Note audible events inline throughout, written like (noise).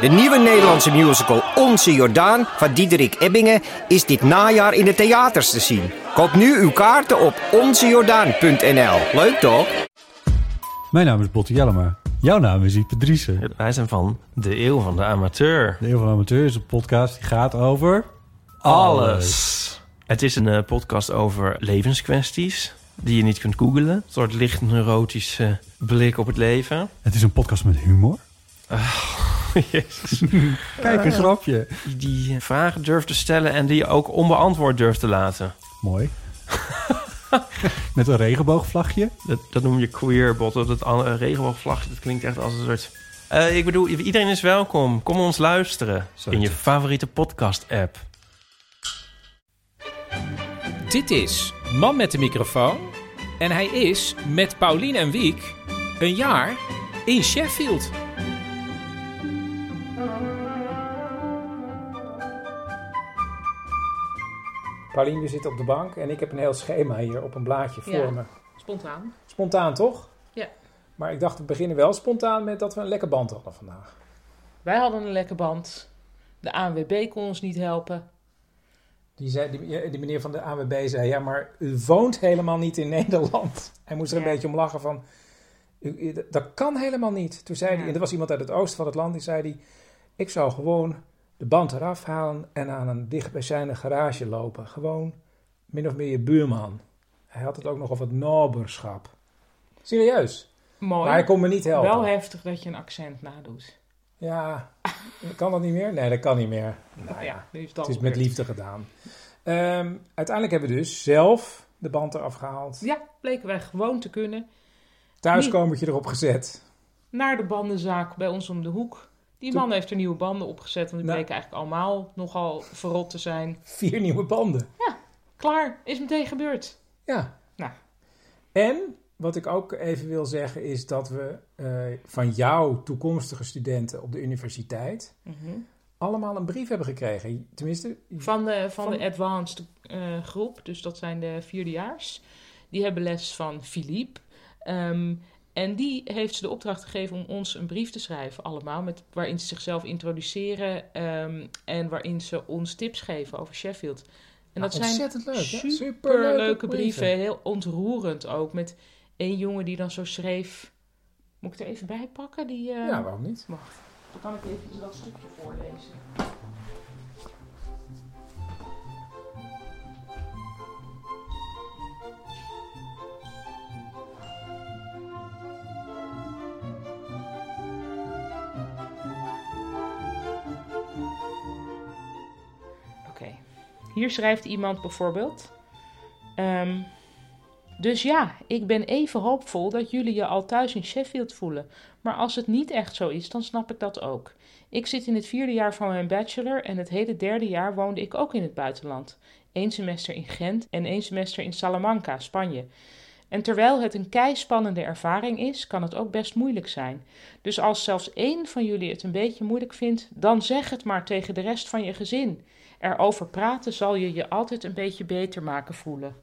De nieuwe Nederlandse musical Onze Jordaan van Diederik Ebbingen is dit najaar in de theaters te zien. Koop nu uw kaarten op onzejordaan.nl. Leuk toch? Mijn naam is Botte Jellema. Jouw naam is Ipe Driessen. Wij zijn van De Eeuw van de Amateur. De Eeuw van de Amateur is een podcast die gaat over... Alles. Het is een eh, podcast over levenskwesties die je niet kunt googlen. Een soort licht neurotische blik op het leven. Het is een podcast met humor. (laughs) Jezus. Kijk, een grapje. Die, vragen durft te stellen en die je ook onbeantwoord durft te laten. Mooi. (laughs) met een regenboogvlagje. Dat, dat noem je queer, botten. Dat eh, regenboogvlagje, dat klinkt echt als een soort... Eh, ik bedoel, iedereen is welkom. Kom ons luisteren in je favoriete podcast-app. Dit is Man met de microfoon. En hij is met Paulien en Wiek een jaar in Sheffield. Paulien, we zitten op de bank en ik heb een heel schema hier op een blaadje voor Ja. me. Spontaan. Spontaan toch? Ja. Maar ik dacht, we beginnen wel spontaan met dat we een lekker band hadden vandaag. Wij hadden een lekker band. De ANWB kon ons niet helpen. Die, zei, die, die meneer van de AWB zei, ja, maar u woont helemaal niet in (laughs) Nederland. Hij moest er een beetje om lachen van, u- dat kan helemaal niet. Toen zei Ja. hij, en er was iemand uit het oosten van het land, die zei die, ik zou gewoon de band eraf halen en aan een dichtbijzijnde garage lopen. Gewoon min of meer je buurman. Hij had het ook nog over het naberschap. Serieus. Mooi. Maar hij kon me niet helpen. Wel heftig dat je een accent nadoet. Ja, (laughs) kan dat niet meer? Nee, dat kan niet meer. Nou ja, is het, het is met liefde gedaan. Ehm, uiteindelijk hebben we dus zelf de band eraf gehaald. Ja, bleken wij gewoon te kunnen. Thuiskomertje erop gezet. Naar de bandenzaak bij ons om de hoek. Die Toen- man heeft er nieuwe banden opgezet. Want die Nou. bleken eigenlijk allemaal nogal verrot te zijn. Vier nieuwe banden. Klaar, is meteen gebeurd. Ja. Nou. En wat ik ook even wil zeggen is dat we eh, van jouw toekomstige studenten op de universiteit allemaal een brief hebben gekregen. Tenminste, Van de, van, Van- de advanced eh, groep, dus dat zijn de vierdejaars. Die hebben les van Philippe. Ehm, en die heeft ze de opdracht gegeven om ons een brief te schrijven, allemaal. Met, waarin ze zichzelf introduceren ehm, en waarin ze ons tips geven over Sheffield. En dat zijn leuk. hè? superleuke Superleuke brieven. Heel ontroerend ook. Met één jongen die dan zo schreef... Moet ik er even bij pakken? Die, eh, Ja, waarom niet? Wacht, dan kan ik even dat stukje voorlezen. Hier schrijft iemand bijvoorbeeld. ehm, dus ja, ik ben even hoopvol dat jullie je al thuis in Sheffield voelen. Maar als het niet echt zo is, dan snap ik dat ook. Ik zit in het vierde jaar van mijn bachelor en het hele derde jaar woonde ik ook in het buitenland. Eén semester in Gent en één semester in Salamanca, Spanje. En terwijl het een keispannende ervaring is, kan het ook best moeilijk zijn. Dus als zelfs één van jullie het een beetje moeilijk vindt, dan zeg het maar tegen de rest van je gezin. Erover praten zal je je altijd een beetje beter maken voelen.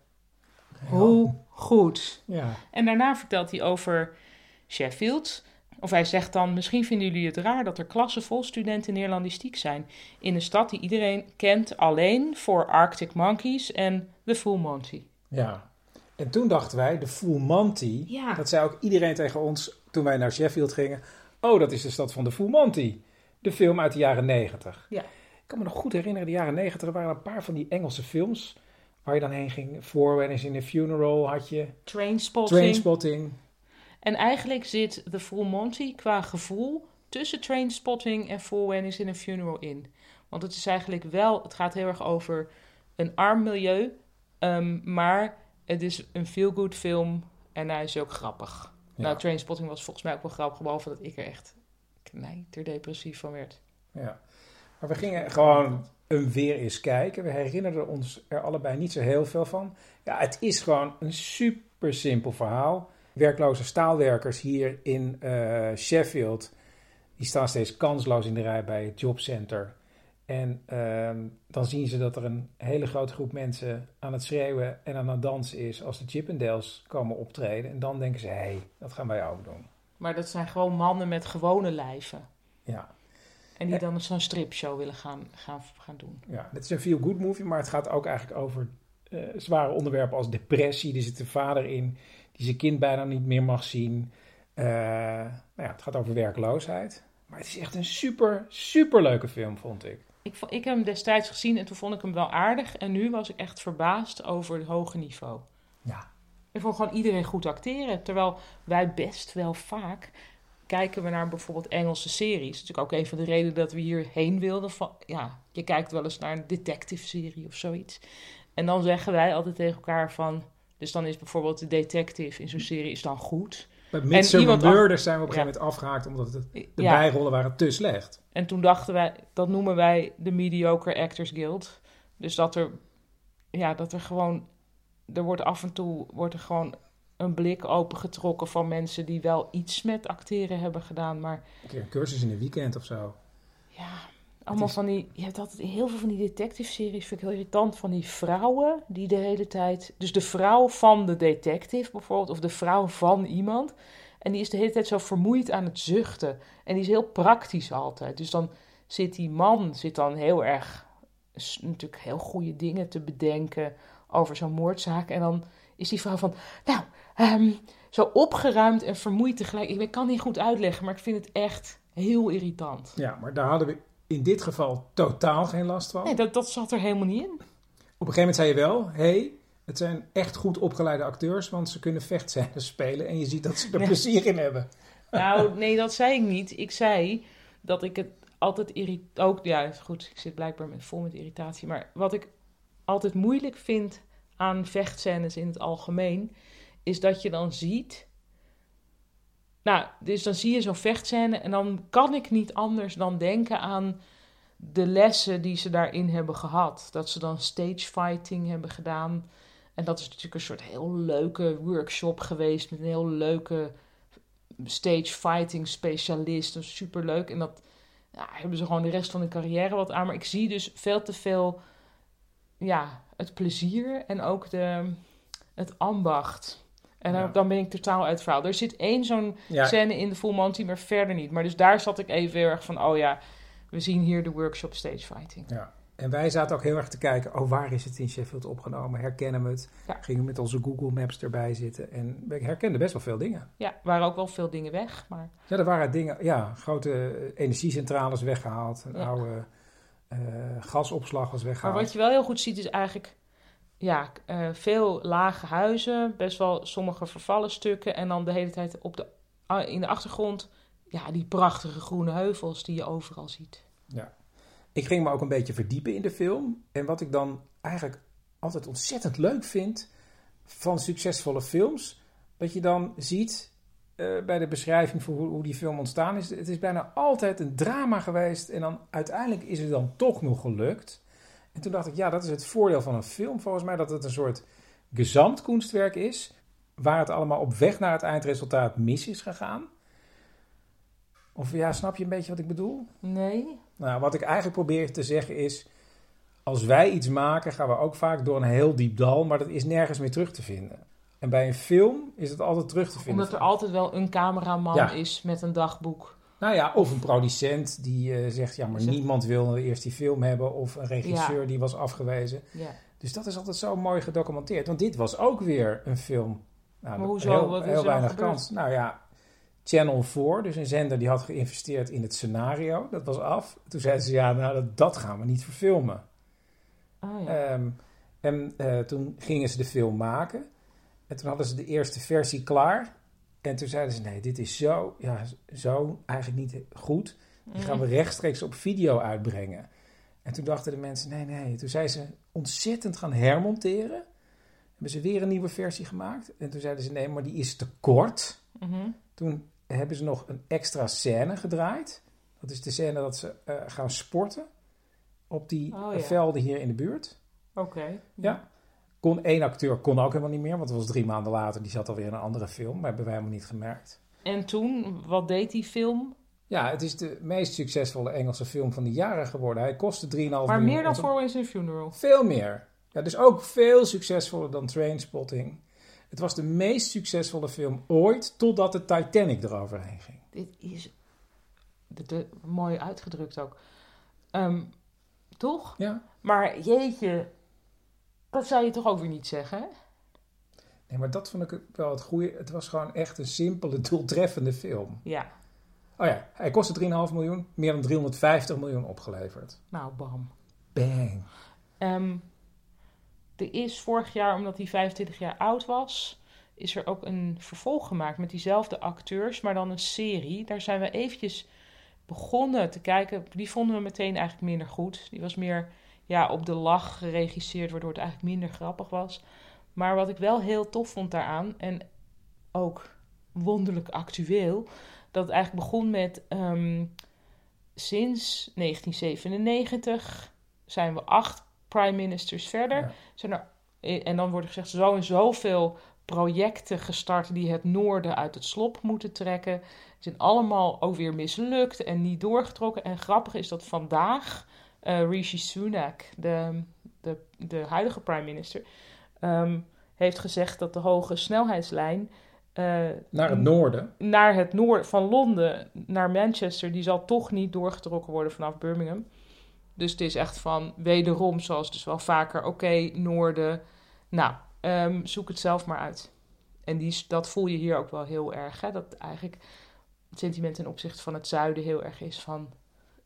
Hoe goed. Ja. En daarna vertelt hij over Sheffield. Of hij zegt dan: Misschien vinden jullie het raar dat er klassen vol studenten Neerlandistiek zijn. In een stad die iedereen kent alleen voor Arctic Monkeys en The Full Monty. Ja. En toen dachten wij, de Full Monty, Ja. dat zei ook iedereen tegen ons toen wij naar Sheffield gingen. Oh, dat is de stad van de Full Monty. De film uit de jaren negentig. Ja. Ik kan me nog goed herinneren, de jaren negentig waren een paar van die Engelse films waar je dan heen ging. Four Weddings in a Funeral had je, Trainspotting. Trainspotting. En eigenlijk zit The Full Monty qua gevoel tussen Trainspotting en Full Weddings in a Funeral in. Want het is eigenlijk wel, het gaat heel erg over een arm milieu, ehm, maar het is een feel-good film en hij is ook grappig. Ja. Nou, Trainspotting was volgens mij ook wel grappig, behalve dat ik er echt knijterdepressief van werd. Ja. Maar we gingen gewoon een weer eens kijken. We herinnerden ons er allebei niet zo heel veel van. Ja, het is gewoon een super simpel verhaal. Werkloze staalwerkers hier in eh, Sheffield, die staan steeds kansloos in de rij bij het jobcenter. En ehm, dan zien ze dat er een hele grote groep mensen aan het schreeuwen en aan het dansen is als de Chippendales komen optreden. En dan denken ze, hé, hey, dat gaan wij ook doen. Maar dat zijn gewoon mannen met gewone lijven. Ja. En die dan zo'n stripshow willen gaan, gaan, gaan doen. Ja, het is een feel-good movie, maar het gaat ook eigenlijk over eh, zware onderwerpen als depressie. Er zit een vader in die zijn kind bijna niet meer mag zien. Eh, nou ja, het gaat over werkloosheid. Maar het is echt een super, super leuke film, vond ik. Ik, vo- ik heb hem destijds gezien en toen vond ik hem wel aardig. En nu was ik echt verbaasd over het hoge niveau. Ja, Ik vond gewoon iedereen goed acteren. Terwijl wij best wel vaak kijken we naar bijvoorbeeld Engelse series. Dat is natuurlijk ook een van de redenen dat we hierheen wilden. Van, ja, je kijkt wel eens naar een detective serie of zoiets. En dan zeggen wij altijd tegen elkaar van... Dus dan is bijvoorbeeld de detective in zo'n serie is dan goed. bij af- Murders zijn we op een gegeven moment afgehaakt omdat de Ja. bijrollen waren te slecht. En toen dachten wij, dat noemen wij de Mediocre Actors Guild. Dus dat er, ja, dat er gewoon, er wordt af en toe, wordt er gewoon een blik opengetrokken van mensen die wel iets met acteren hebben gedaan. Maar Een cursus in een weekend of zo. ja, allemaal is- van die, je hebt altijd heel veel van die detective-series, vind ik heel irritant, van die vrouwen die de hele tijd, dus de vrouw van de detective bijvoorbeeld, of de vrouw van iemand. En die is de hele tijd zo vermoeid aan het zuchten. En die is heel praktisch altijd. Dus dan zit die man zit dan heel erg, natuurlijk heel goede dingen te bedenken over zo'n moordzaak. En dan is die vrouw van, nou, ehm, zo opgeruimd en vermoeid tegelijk. Ik kan niet goed uitleggen, maar ik vind het echt heel irritant. Ja, maar daar hadden we in dit geval totaal geen last van. Nee, dat, dat zat er helemaal niet in. Op een gegeven moment zei je wel, hé, hey, het zijn echt goed opgeleide acteurs, want ze kunnen vechtscènes spelen en je ziet dat ze er plezier in hebben. Nou, (laughs) nee, dat zei ik niet. Ik zei dat ik het altijd irrit... Ook, ja, goed, ik zit blijkbaar met, vol met irritatie. Maar wat ik altijd moeilijk vind aan vechtscènes in het algemeen... is dat je dan ziet... Nou, dus dan zie je zo'n vechtscène... en dan kan ik niet anders dan denken aan de lessen die ze daarin hebben gehad. Dat ze dan stage fighting hebben gedaan... En dat is natuurlijk een soort heel leuke workshop geweest met een heel leuke stage fighting specialist. Dat is superleuk. En dat ja, hebben ze gewoon de rest van hun carrière wat aan. Maar ik zie dus veel te veel ja, het plezier en ook de, het ambacht. En dan, dan ben ik totaal uit verhaal. Er zit één zo'n scène in de Full Monty, maar verder niet. Maar dus daar zat ik even heel erg van, oh ja, we zien hier de workshop stage fighting. ja. En wij zaten ook heel erg te kijken, oh, waar is het in Sheffield opgenomen? Herkennen we het? Ja. Gingen met onze Google Maps erbij zitten en we herkenden best wel veel dingen. Ja, waren ook wel veel dingen weg, maar Ja, er waren dingen, ja, grote energiecentrales weggehaald. Een Ja. oude eh, gasopslag was Maar weggehaald. wat je wel heel goed ziet is eigenlijk ja, eh, veel lage huizen, best wel sommige vervallen stukken en dan de hele tijd op de, in de achtergrond ja, die prachtige groene heuvels die je overal ziet. Ik ging me ook een beetje verdiepen in de film. En wat ik dan eigenlijk altijd ontzettend leuk vind van succesvolle films, dat je dan ziet eh, bij de beschrijving voor hoe, hoe die film ontstaan is. Het is bijna altijd een drama geweest en dan uiteindelijk is het dan toch nog gelukt. En toen dacht ik, ja, dat is het voordeel van een film volgens mij, dat het een soort gezamtkunstwerk is, waar het allemaal op weg naar het eindresultaat mis is gegaan. Of ja, snap je een beetje wat ik bedoel? Nee? Nou, wat ik eigenlijk probeer te zeggen is, als wij iets maken, gaan we ook vaak door een heel diep dal, maar dat is nergens meer terug te vinden. En bij een film is het altijd terug te vinden. Omdat er altijd wel een cameraman Ja. is met een dagboek. Nou ja, of een producent die eh, zegt, ja, maar niemand wil eerst die film hebben, of een regisseur die was afgewezen. Ja. Dus dat is altijd zo mooi gedocumenteerd. Want dit was ook weer een film. Nou, Maar hoezo? Heel, Wat heel weinig kans. Nou ja, Channel 4, dus een zender die had geïnvesteerd in het scenario. Dat was af. Toen zeiden ze, ja, nou, dat, dat gaan we niet verfilmen. Oh, ja. Ehm, en eh, toen gingen ze de film maken. En toen hadden ze de eerste versie klaar. En toen zeiden ze, nee, dit is zo, ja, zo eigenlijk niet goed. Die gaan we rechtstreeks op video uitbrengen. En toen dachten de mensen, nee, nee. Toen zijn ze ontzettend gaan hermonteren. Hebben ze weer een nieuwe versie gemaakt. En toen zeiden ze, nee, maar die is te kort. Mhm. Toen hebben ze nog een extra scène gedraaid. Dat is de scène dat ze eh, gaan sporten op die Oh, eh, ja. velden hier in de buurt. Oké. Ja. Kon één acteur kon ook helemaal niet meer, want dat was drie maanden later. Die zat alweer in een andere film, maar hebben wij helemaal niet gemerkt. En toen, wat deed die film? Ja, het is de meest succesvolle Engelse film van de jaren geworden. Hij kostte 3,5 miljoen. Maar meer dan Four Ways in a Funeral. Veel meer. Ja, dus ook veel succesvoller dan Trainspotting. Het was de meest succesvolle film ooit, totdat de Titanic eroverheen ging. Dit is... de, de- mooi uitgedrukt ook. Ehm, toch? Ja. Maar jeetje, dat zou je toch ook weer niet zeggen, hè? Nee, maar dat vond ik wel het goede. Het was gewoon echt een simpele, doeltreffende film. Ja, Oh ja, hij kostte 3,5 miljoen, meer dan 350 miljoen opgeleverd. nou bam. Bang. Ehm, er is vorig jaar, omdat hij 25 jaar oud was, is er ook een vervolg gemaakt met diezelfde acteurs, maar dan een serie. Daar zijn we eventjes begonnen te kijken. Die vonden we meteen eigenlijk minder goed. Die was meer ja, op de lach geregisseerd, waardoor het eigenlijk minder grappig was. Maar wat ik wel heel tof vond daaraan, en ook wonderlijk actueel, dat het eigenlijk begon met ehm, sinds 1997 zijn we acht prime ministers verder. Ja. Zijn er, en dan wordt er gezegd, zo en zoveel projecten gestart die het noorden uit het slop moeten trekken. Die zijn allemaal ook weer mislukt en niet doorgetrokken. En grappig is dat vandaag eh, Rishi Sunak, de, de, de huidige prime minister, ehm, heeft gezegd dat de hoge snelheidslijn eh, Naar het noorden. naar het noorden van Londen naar Manchester, die zal toch niet doorgetrokken worden vanaf Birmingham. Dus het is echt van wederom, zoals dus wel vaker, oké, noorden. Nou, ehm, zoek het zelf maar uit. En die, dat voel je hier ook wel heel erg. Hè? Dat eigenlijk het sentiment ten opzichte van het zuiden heel erg is van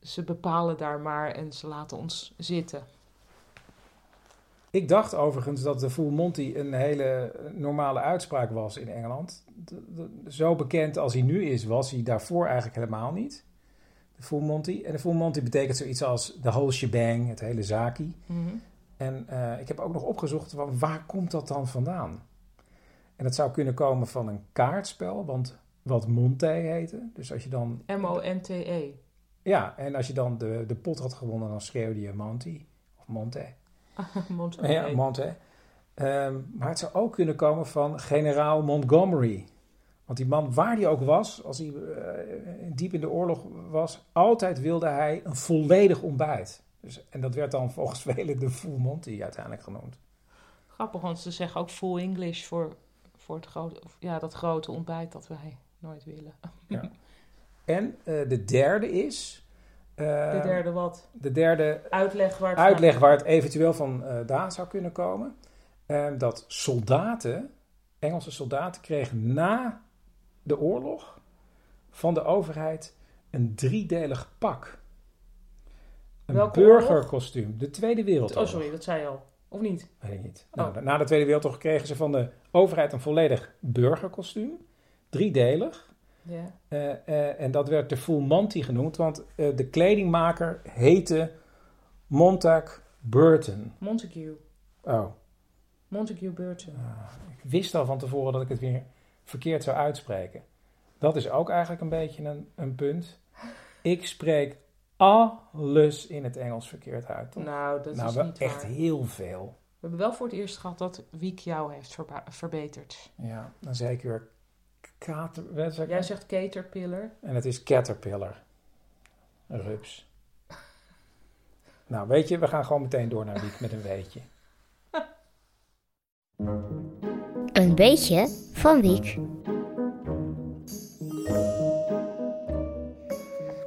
ze bepalen daar maar en ze laten ons zitten. Ik dacht overigens dat de Full Monty een hele normale uitspraak was in Engeland. Zo bekend als hij nu is, was hij daarvoor eigenlijk helemaal niet. De Full Monty. En de Full Monty betekent zoiets als de whole shebang, het hele zaki. Mhm. En eh, ik heb ook nog opgezocht van waar komt dat dan vandaan? En dat zou kunnen komen van een kaartspel, want wat Monte heette. Dus als je dan M-O-N-T-E. Ja, en als je dan de, de pot had gewonnen, dan schreeuwde je Monty of Monte. (laughs) Mont- Ja, Monte. Ehm, maar het zou ook kunnen komen van generaal Montgomery. Want die man, waar hij ook was, als hij eh, diep in de oorlog was, altijd wilde hij een volledig ontbijt. Dus, en dat werd dan volgens velen de Full Monty uiteindelijk genoemd. Grappig, want ze zeggen ook full English voor, voor het grote, ja, dat grote ontbijt dat wij nooit willen. (laughs) En eh, de derde is... De derde wat? de derde Uitleg waar het uitleg waar het eventueel van eh vandaan zou kunnen komen. Ehm, dat soldaten, Engelse soldaten, kregen na de oorlog van de overheid een driedelig pak. Een burgerkostuum. De Tweede gaat. Oh, Wereldoorlog. sorry, dat zei je al. Of niet? Weet ik niet. Oh. Nou, na de Tweede Wereldoorlog kregen ze van de overheid een volledig burgerkostuum. Driedelig. Eh, eh, en dat werd de Full Monty genoemd, want eh, de kledingmaker heette Montag Burton. Montague. Oh, Montague Burton. ik wist al van tevoren dat ik het weer verkeerd zou uitspreken. Dat is ook eigenlijk een beetje een, een punt. Ik spreek alles in het Engels verkeerd uit. toch? Nou, dat nou, is niet echt waar. heel veel. We hebben wel voor het eerst gehad dat Wiek jou heeft verbeterd. Ja, dan weer kater, Jij nou? zegt caterpillar. En het is caterpillar. Een rups. nou, weet je, we gaan gewoon meteen door naar Wiek met een weetje. Een beetje van Wiek.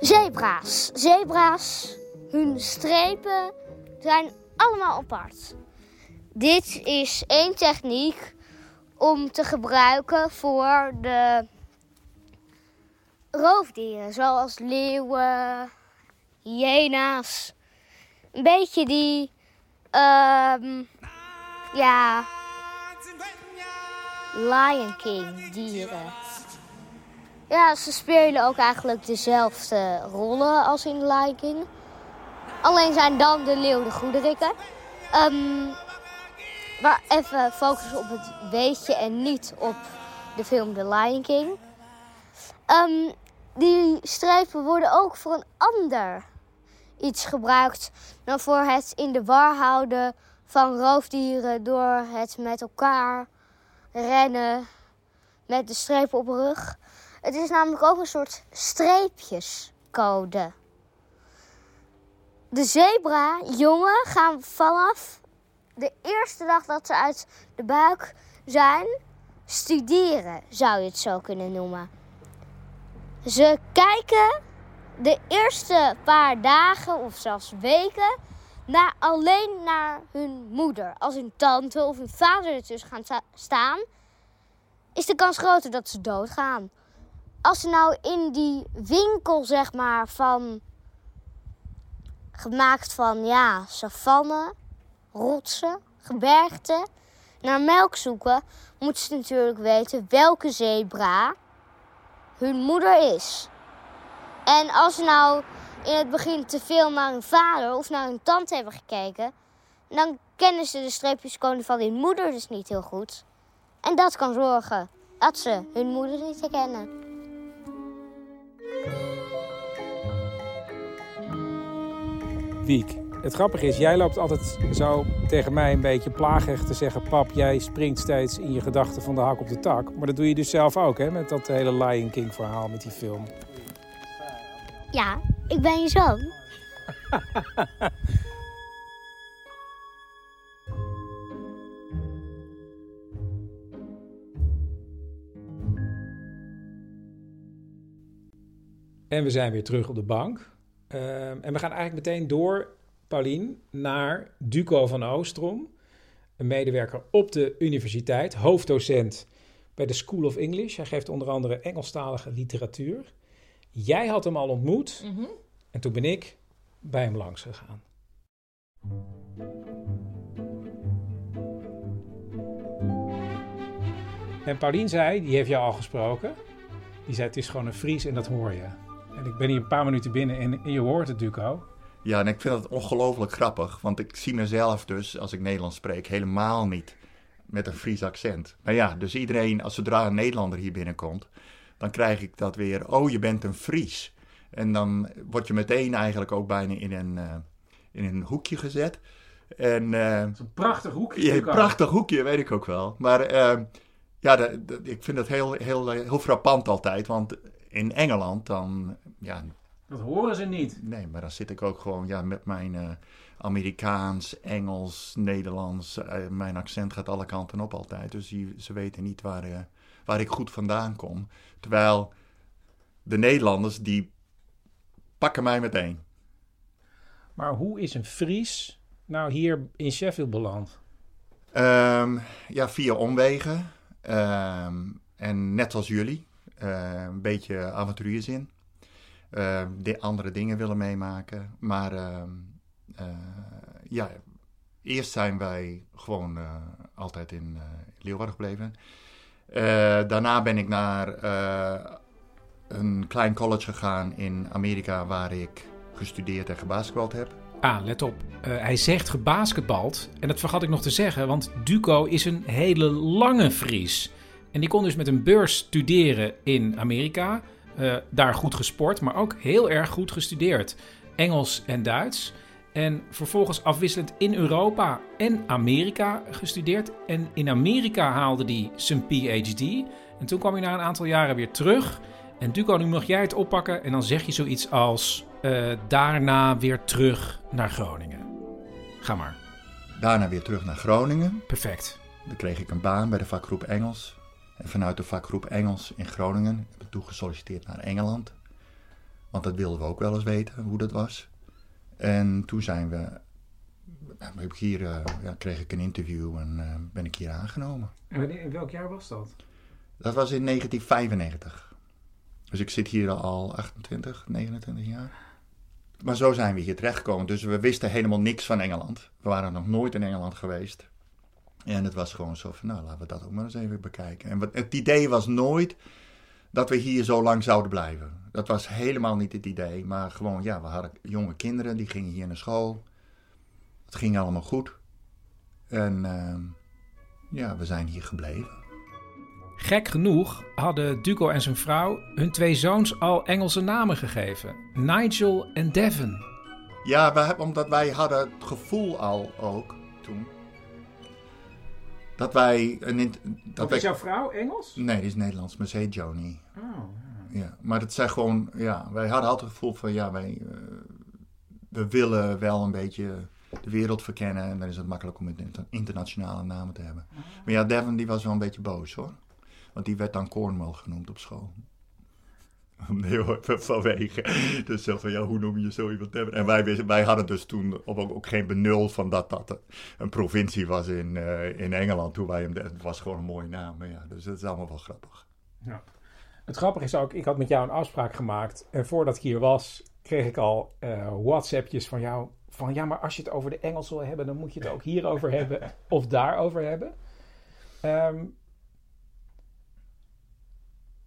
Zebra's. Zebra's, hun strepen zijn allemaal apart. Dit is één techniek om te gebruiken voor de roofdieren, zoals leeuwen, hyena's. Een beetje die, ehm, ja, Lion King dieren. Ja, ze spelen ook eigenlijk dezelfde rollen als in Lion King. Alleen zijn dan de leeuw de. Ehm, maar even focussen op het weetje en niet op de film The Lion King. Ehm, die strepen worden ook voor een ander iets gebruikt dan voor het in de war houden van roofdieren door het met elkaar rennen met de strepen op de rug. Het is namelijk ook een soort streepjescode. De zebra-jongen gaan vanaf de eerste dag dat ze uit de buik zijn, studeren, zou je het zo kunnen noemen. Ze kijken de eerste paar dagen of zelfs weken naar, alleen naar hun moeder. Als hun tante of hun vader ertussen gaan sta- staan, is de kans groter dat ze doodgaan. Als ze nou in die winkel, zeg maar, van. gemaakt van, ja, savanne, rotsen, gebergte, naar melk zoeken, moeten ze natuurlijk weten welke zebra hun moeder is. En als ze nou in het begin te veel naar hun vader of naar hun tante hebben gekeken, dan kennen ze de streepjeskoning van hun moeder dus niet heel goed. En dat kan zorgen dat ze hun moeder niet herkennen. Wiek, het grappige is, jij loopt altijd zo tegen mij een beetje plagerig te zeggen... pap, jij springt steeds in je gedachten van de hak op de tak. Maar dat doe je dus zelf ook, hè? Met dat hele Lion King verhaal met die film. Ja, ik ben je zoon. En we zijn weer terug op de bank. Ehm, en we gaan eigenlijk meteen door, Paulien, naar Duco van Oostrom. Een medewerker op de universiteit, hoofddocent bij de School of English. Hij geeft onder andere Engelstalige literatuur. Jij had hem al ontmoet Mhm. en toen ben ik bij hem langs gegaan. En Paulien zei, die heeft jou al gesproken. Die zei, het is gewoon een Fries en dat hoor je. En ik ben hier een paar minuten binnen en, en je hoort het, Duco. Ja, en ik vind het ongelooflijk grappig, want ik zie mezelf dus, als ik Nederlands spreek, helemaal niet met een Fries accent. Maar ja, dus iedereen, als zodra een Nederlander hier binnenkomt, dan krijg ik dat weer, oh, je bent een Fries. En dan word je meteen eigenlijk ook bijna in een, eh, in een hoekje gezet. En eh, Een prachtig hoekje, ja, Duco. prachtig hoekje, weet ik ook wel. Maar eh, ja, dat- dat- ik vind het heel, heel, heel frappant altijd, want in Engeland dan, ja, Dat horen ze niet. Nee, maar dan zit ik ook gewoon ja, met mijn eh, Amerikaans, Engels, Nederlands. eh, mijn accent gaat alle kanten op altijd. Dus die, ze weten niet waar, eh, waar ik goed vandaan kom. Terwijl de Nederlanders, die pakken mij meteen. Maar hoe is een Fries nou hier in Sheffield beland? Ehm, ja, via omwegen. Ehm, en net als jullie, een beetje avonturierszin. Ehm, de andere dingen willen meemaken. Maar ehm, eh, ja, eerst zijn wij gewoon eh, altijd in eh, Leeuwarden gebleven. Daarna ben ik naar een klein college gegaan in Amerika waar ik gestudeerd en gebasketbald heb. Ah, let op. Hij zegt gebasketbald. En dat vergat ik nog te zeggen, want Duco is een hele lange Fries. En die kon dus met een beurs studeren in Amerika. Eh, daar goed gesport, maar ook heel erg goed gestudeerd. Engels en Duits. En vervolgens afwisselend in Europa en Amerika gestudeerd. En in Amerika haalde hij zijn PhD. En toen kwam hij na een aantal jaren weer terug. En Duco, nu mag jij het oppakken. En dan zeg je zoiets als... eh, daarna weer terug naar Groningen. Ga maar. Daarna weer terug naar Groningen. Perfect. Dan kreeg ik een baan bij de vakgroep Engels. En vanuit de vakgroep Engels in Groningen toen gesolliciteerd naar Engeland. Want dat wilden we ook wel eens weten, hoe dat was. En toen zijn we, ja, heb ik hier, eh, ja, kreeg ik een interview en eh, ben ik hier aangenomen. En in welk jaar was dat? Dat was in 1995. Dus ik zit hier al 28, 29 jaar. Maar zo zijn we hier terechtgekomen. Dus we wisten helemaal niks van Engeland. We waren nog nooit in Engeland geweest. En het was gewoon zo van, nou, laten we dat ook maar eens even bekijken. En wat, het idee was nooit dat we hier zo lang zouden blijven. Dat was helemaal niet het idee. Maar gewoon, ja, we hadden jonge kinderen, die gingen hier naar school. Het ging allemaal goed. En ehm, ja, we zijn hier gebleven. Gek genoeg hadden Duco en zijn vrouw hun twee zoons al Engelse namen gegeven. Nigel en Devon. Ja, we hebben, omdat wij hadden het gevoel al ook toen. Dat wij. Een, dat wij is jouw vrouw Engels? nee, die is Nederlands, maar ze heet Joni. Oh, Ja, maar dat zijn gewoon. Ja, wij hadden altijd het gevoel van. Ja, wij. eh, we willen wel een beetje de wereld verkennen. En dan is het makkelijk om een inter- internationale namen te hebben. Maar ja, Devon die was wel een beetje boos hoor. Want die werd dan Cornwall genoemd op school. (laughs) Nee hoor, vanwege. Dus zo van, ja, hoe noem je zo iemand? En wij, wij hadden dus toen ook, ook geen benul van dat dat een provincie was in, eh, in Engeland. Toen wij hem, het was gewoon een mooie naam. Ja, dus dat is allemaal wel grappig. Het grappige is ook, ik had met jou een afspraak gemaakt. En voordat ik hier was, kreeg ik al eh WhatsAppjes van jou. Van ja, maar als je het over de Engels wil hebben, dan moet je het ook hierover hebben of daarover hebben. Ehm,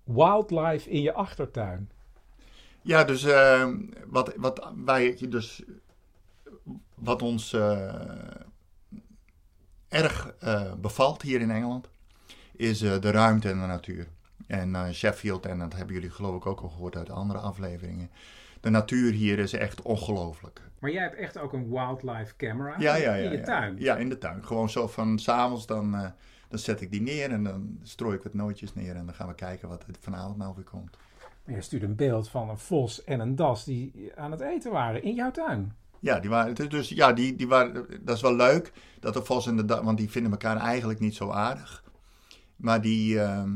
wildlife in je achtertuin. Ja, dus eh, wat, wat wij dus wat ons eh, erg eh, bevalt hier in Engeland, is eh, de ruimte en de natuur. En eh, Sheffield, en dat hebben jullie geloof ik ook al gehoord uit andere afleveringen. De natuur hier is echt ongelooflijk. Maar jij hebt echt ook een wildlife camera Ja, ja, ja. in je ja. tuin. Ja, in de tuin. Gewoon zo van s'avonds dan, eh, dan zet ik die neer en dan strooi ik wat nootjes neer en dan gaan we kijken wat er vanavond nou weer komt. Je stuurt een beeld van een vos en een das die aan het eten waren in jouw tuin. Ja, die waren, dus- ja, die, die waren, dat is wel leuk. Dat de vos en de da- want die vinden elkaar eigenlijk niet zo aardig. Maar die, ehm,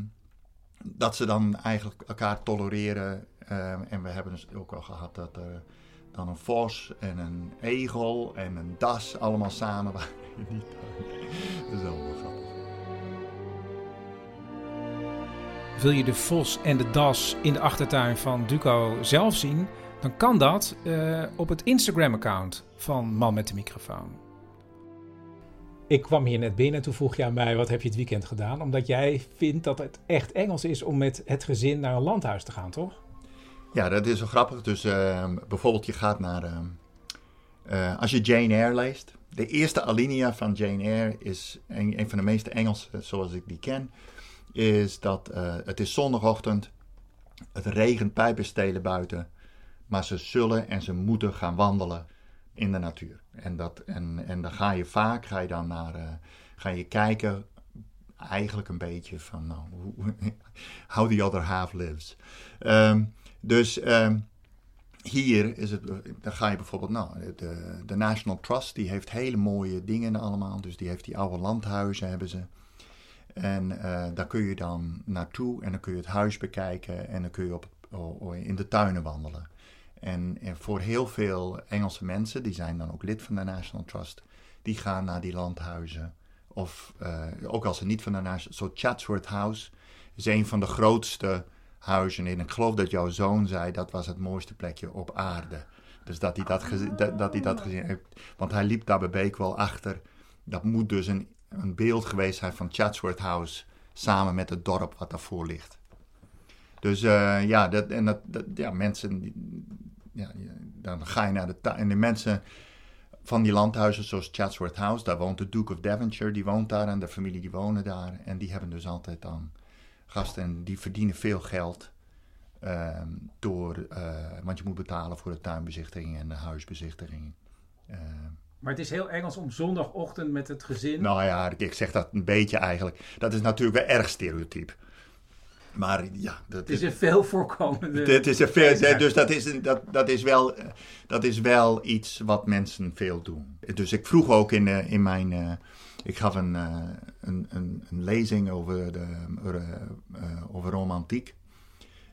dat ze dan eigenlijk elkaar tolereren. ehm, en we hebben dus ook al gehad dat er dan een vos en een egel en een das allemaal samen waren in die tuin. (laughs) Dat is allemaal grappig. Wil je de vos en de das in de achtertuin van Duco zelf zien? Dan kan dat eh, op het Instagram-account van Man met de microfoon. Ik kwam hier net binnen en toen vroeg je aan mij: wat heb je het weekend gedaan? Omdat jij vindt dat het echt Engels is om met het gezin naar een landhuis te gaan, toch? Ja, dat is wel grappig. Dus ehm, bijvoorbeeld je gaat naar... ehm, eh, als je Jane Eyre leest. De eerste alinea van Jane Eyre is een, een van de meeste Engelse zoals ik die ken. Is dat eh, het is zondagochtend. Het regent pijpenstelen buiten. Maar ze zullen en ze moeten gaan wandelen in de natuur. En, dat, en, en dan ga je vaak ga je dan naar, eh, ga je kijken eigenlijk een beetje van nou, (laughs) how the other half lives. Ehm, dus ehm, hier is het, dan ga je bijvoorbeeld, nou, de, de National Trust, die heeft hele mooie dingen allemaal. Dus die heeft die oude landhuizen, hebben ze. En eh, daar kun je dan naartoe en dan kun je het huis bekijken en dan kun je op, in de tuinen wandelen. En, voor heel veel Engelse mensen, die zijn dan ook lid van de National Trust, die gaan naar die landhuizen. Of eh, ook als ze niet van de National zo Chatsworth House is een van de grootste huizen in. Ik geloof dat jouw zoon zei dat was het mooiste plekje op aarde. Dus dat hij dat, dat, dat, hij dat gezien heeft. Want hij liep daar bij Beek wel achter. Dat moet dus een, een beeld geweest zijn van Chatsworth House samen met het dorp wat daarvoor ligt. Dus eh, ja, dat, en dat, ja, mensen, ja, dan ga je naar de tuin. En de mensen van die landhuizen zoals Chatsworth House, daar woont de Duke of Devonshire, die woont daar en de familie die wonen daar. En die hebben dus altijd dan gasten en die verdienen veel geld. ehm, door, eh, want je moet betalen voor de tuinbezichtiging en de huisbezichtiging. Maar het is heel Engels om zondagochtend met het gezin. nou ja, ik zeg dat een beetje eigenlijk. Dat is natuurlijk wel erg stereotyp. Maar ja, dat het is een veel voorkomende. dit is een veel, (laughs) dus dat is, een, dat, dat, is wel, dat is wel iets wat mensen veel doen. Dus ik vroeg ook in, eh, in mijn. eh, ik gaf een, eh, een, een, een lezing over, de, over romantiek.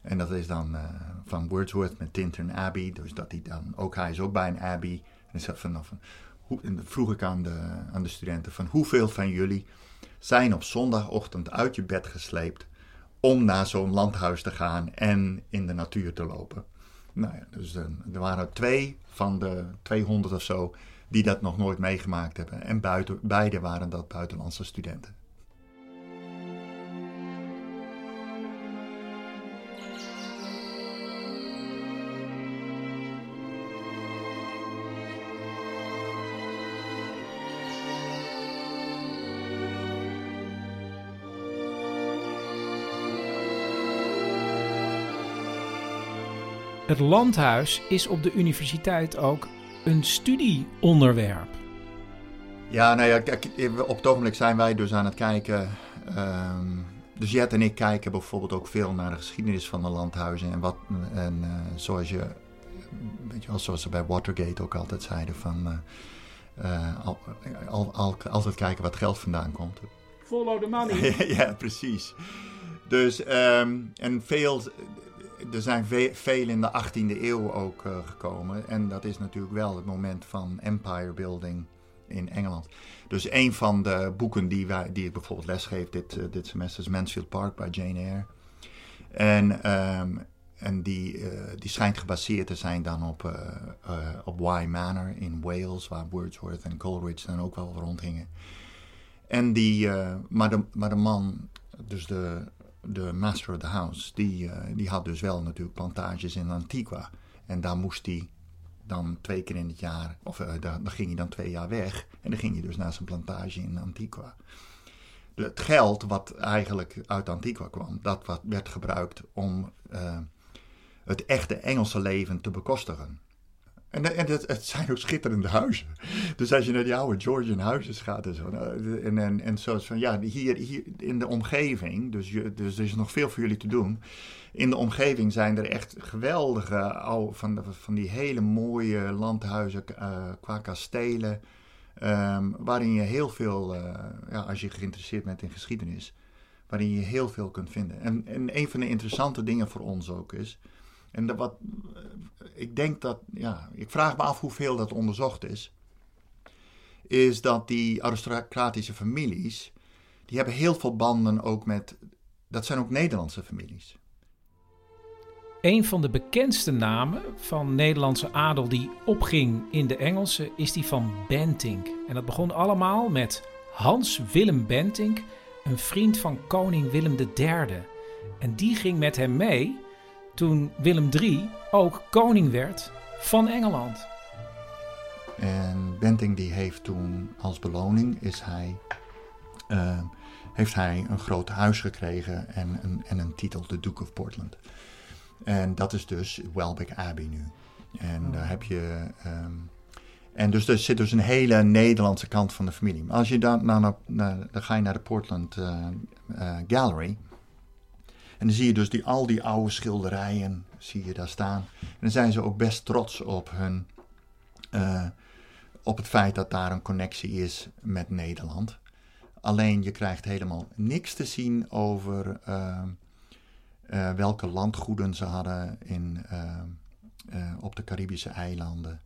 En dat is dan van Wordsworth met Tintern Abbey. Dus dat hij dan. Ook hij is ook bij een abbey. En, zei van, nou, van, hoe, en vroeg ik aan de, aan de studenten: van hoeveel van jullie zijn op zondagochtend uit je bed gesleept om naar zo'n landhuis te gaan en in de natuur te lopen. Nou ja, dus eh, er waren twee van de 200 of zo die dat nog nooit meegemaakt hebben. En buiten, beide waren dat buitenlandse studenten. Het landhuis is op de universiteit ook een studieonderwerp. Ja, nou ja, kijk, op het ogenblik zijn wij dus aan het kijken. ehm, dus Jet en ik kijken bijvoorbeeld ook veel naar de geschiedenis van de landhuizen. En, wat, en eh, zoals je, weet je wel, zoals ze bij Watergate ook altijd zeiden: van eh, eh, al, al, al- altijd kijken wat geld vandaan komt. Follow the money. (laughs) ja, precies. Dus, ehm, en veel, er zijn ve- veel in de 18e eeuw ook eh, gekomen. En dat is natuurlijk wel het moment van empire building in Engeland. Dus een van de boeken die, wij, die ik bijvoorbeeld lesgeef dit, eh, dit semester is Mansfield Park bij Jane Eyre. En, ehm, en die, eh, die schijnt gebaseerd te zijn dan op, op Wye Manor in Wales, waar Wordsworth en Coleridge dan ook wel rondhingen. En die, maar, de, maar de man, dus de, de master of the house, die, eh, die had dus wel natuurlijk plantages in Antigua. En daar moest hij dan twee keer in het jaar, of eh, daar, ging hij dan twee jaar weg. En dan ging hij dus naar zijn plantage in Antigua. Het geld wat eigenlijk uit Antigua kwam, dat werd gebruikt om eh, het echte Engelse leven te bekostigen. En, en het, het zijn ook schitterende huizen. Dus als je naar die oude Georgian huizen gaat en zo. nou, En, en, en zoals van, ja, hier, hier in de omgeving, dus, je, dus er is nog veel voor jullie te doen. In de omgeving zijn er echt geweldige, van, van die hele mooie landhuizen eh, qua kastelen. ehm, waarin je heel veel, eh, ja, als je geïnteresseerd bent in geschiedenis, waarin je heel veel kunt vinden. En, en een van de interessante dingen voor ons ook is, en wat, eh, ik denk dat, ja, ik vraag me af hoeveel dat onderzocht is, is dat die aristocratische families, die hebben heel veel banden ook met, dat zijn ook Nederlandse families. Een van de bekendste namen van Nederlandse adel die opging in de Engelse is die van Bentinck. En dat begon allemaal met Hans Willem Bentinck, een vriend van koning Willem III. En die ging met hem mee toen Willem III ook koning werd van Engeland. En Benting die heeft toen als beloning is hij, eh, heeft hij een groot huis gekregen en een, en een titel, de Duke of Portland. En dat is dus Welbeck Abbey nu. En daar heb je. ehm, en dus er zit dus een hele Nederlandse kant van de familie. Maar als je dan, nou, dan ga je naar de Portland eh, eh, Gallery. En dan zie je dus die, al die oude schilderijen zie je daar staan. En dan zijn ze ook best trots op hun. eh, op het feit dat daar een connectie is met Nederland. Alleen je krijgt helemaal niks te zien over eh, eh, welke landgoeden ze hadden in, op de Caribische eilanden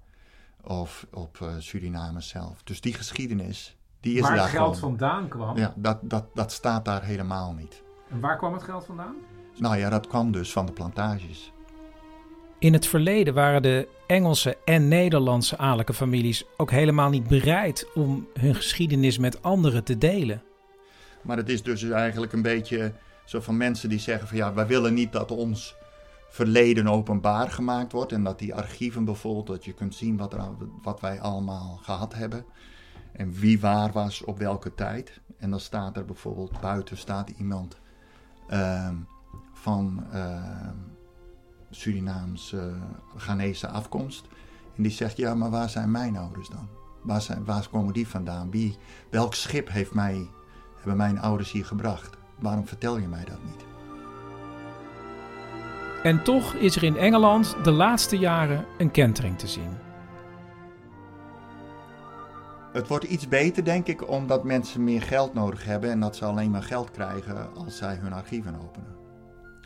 of op Suriname zelf. Dus die geschiedenis, die is Waar het daar geld gewoon. vandaan kwam. Ja, dat, dat, dat staat daar helemaal niet. En waar kwam het geld vandaan? Nou ja, dat kwam dus van de plantages. In het verleden waren de Engelse en Nederlandse adellijke families ook helemaal niet bereid om hun geschiedenis met anderen te delen. Maar het is dus eigenlijk een beetje zo van mensen die zeggen van ja, wij willen niet dat ons verleden openbaar gemaakt wordt. En dat die archieven bijvoorbeeld, dat je kunt zien wat, er, wat wij allemaal gehad hebben. En wie waar was op welke tijd. En dan staat er bijvoorbeeld buiten staat iemand ehm, van ehm Surinaams eh, Ghanese afkomst. En die zegt ja, maar waar zijn mijn ouders dan? Waar, zijn, waar komen die vandaan? Wie, welk schip heeft mij hebben mijn ouders hier gebracht. Waarom vertel je mij dat niet? En toch is er in Engeland de laatste jaren een kentering te zien. Het wordt iets beter, denk ik, omdat mensen meer geld nodig hebben en dat ze alleen maar geld krijgen als zij hun archieven openen.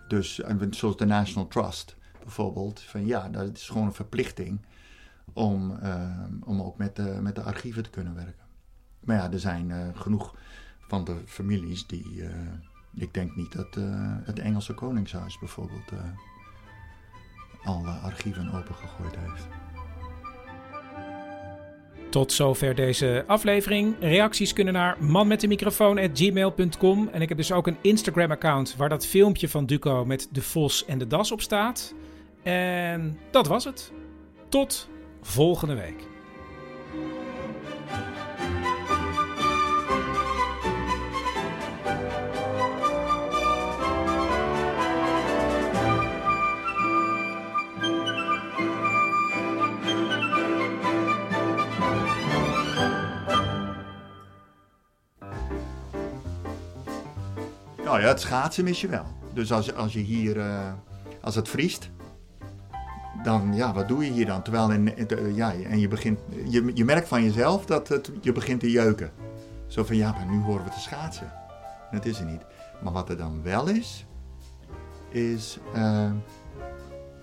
Dus zoals de National Trust bijvoorbeeld, van ja, dat is gewoon een verplichting om, eh, om ook met de, met de archieven te kunnen werken. Maar ja, er zijn eh, genoeg van de families die. eh, ik denk niet dat het Engelse Koningshuis bijvoorbeeld alle archieven opengegooid heeft. Tot zover deze aflevering. Reacties kunnen naar manmetdemicrofoon.gmail.com. En ik heb dus ook een Instagram-account waar dat filmpje van Duco met de vos en de das op staat. En dat was het. Tot volgende week. Nou ja, het schaatsen mis je wel. Dus als, als je hier, eh, als het vriest, dan ja, wat doe je hier dan? Terwijl in, ja, en je, begint, je, je merkt van jezelf dat het, je begint te jeuken. Zo van ja, maar nu horen we te schaatsen. Dat is er niet. Maar wat er dan wel is, is, eh,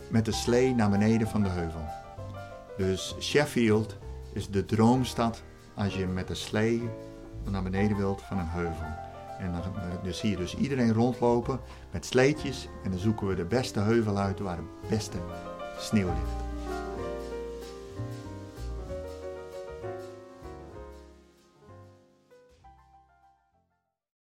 met de slee naar beneden van de heuvel. Dus Sheffield is de droomstad als je met de slee naar beneden wilt van een heuvel. En dan dus zie je dus iedereen rondlopen met sleetjes en dan zoeken we de beste heuvel uit waar de beste sneeuw ligt.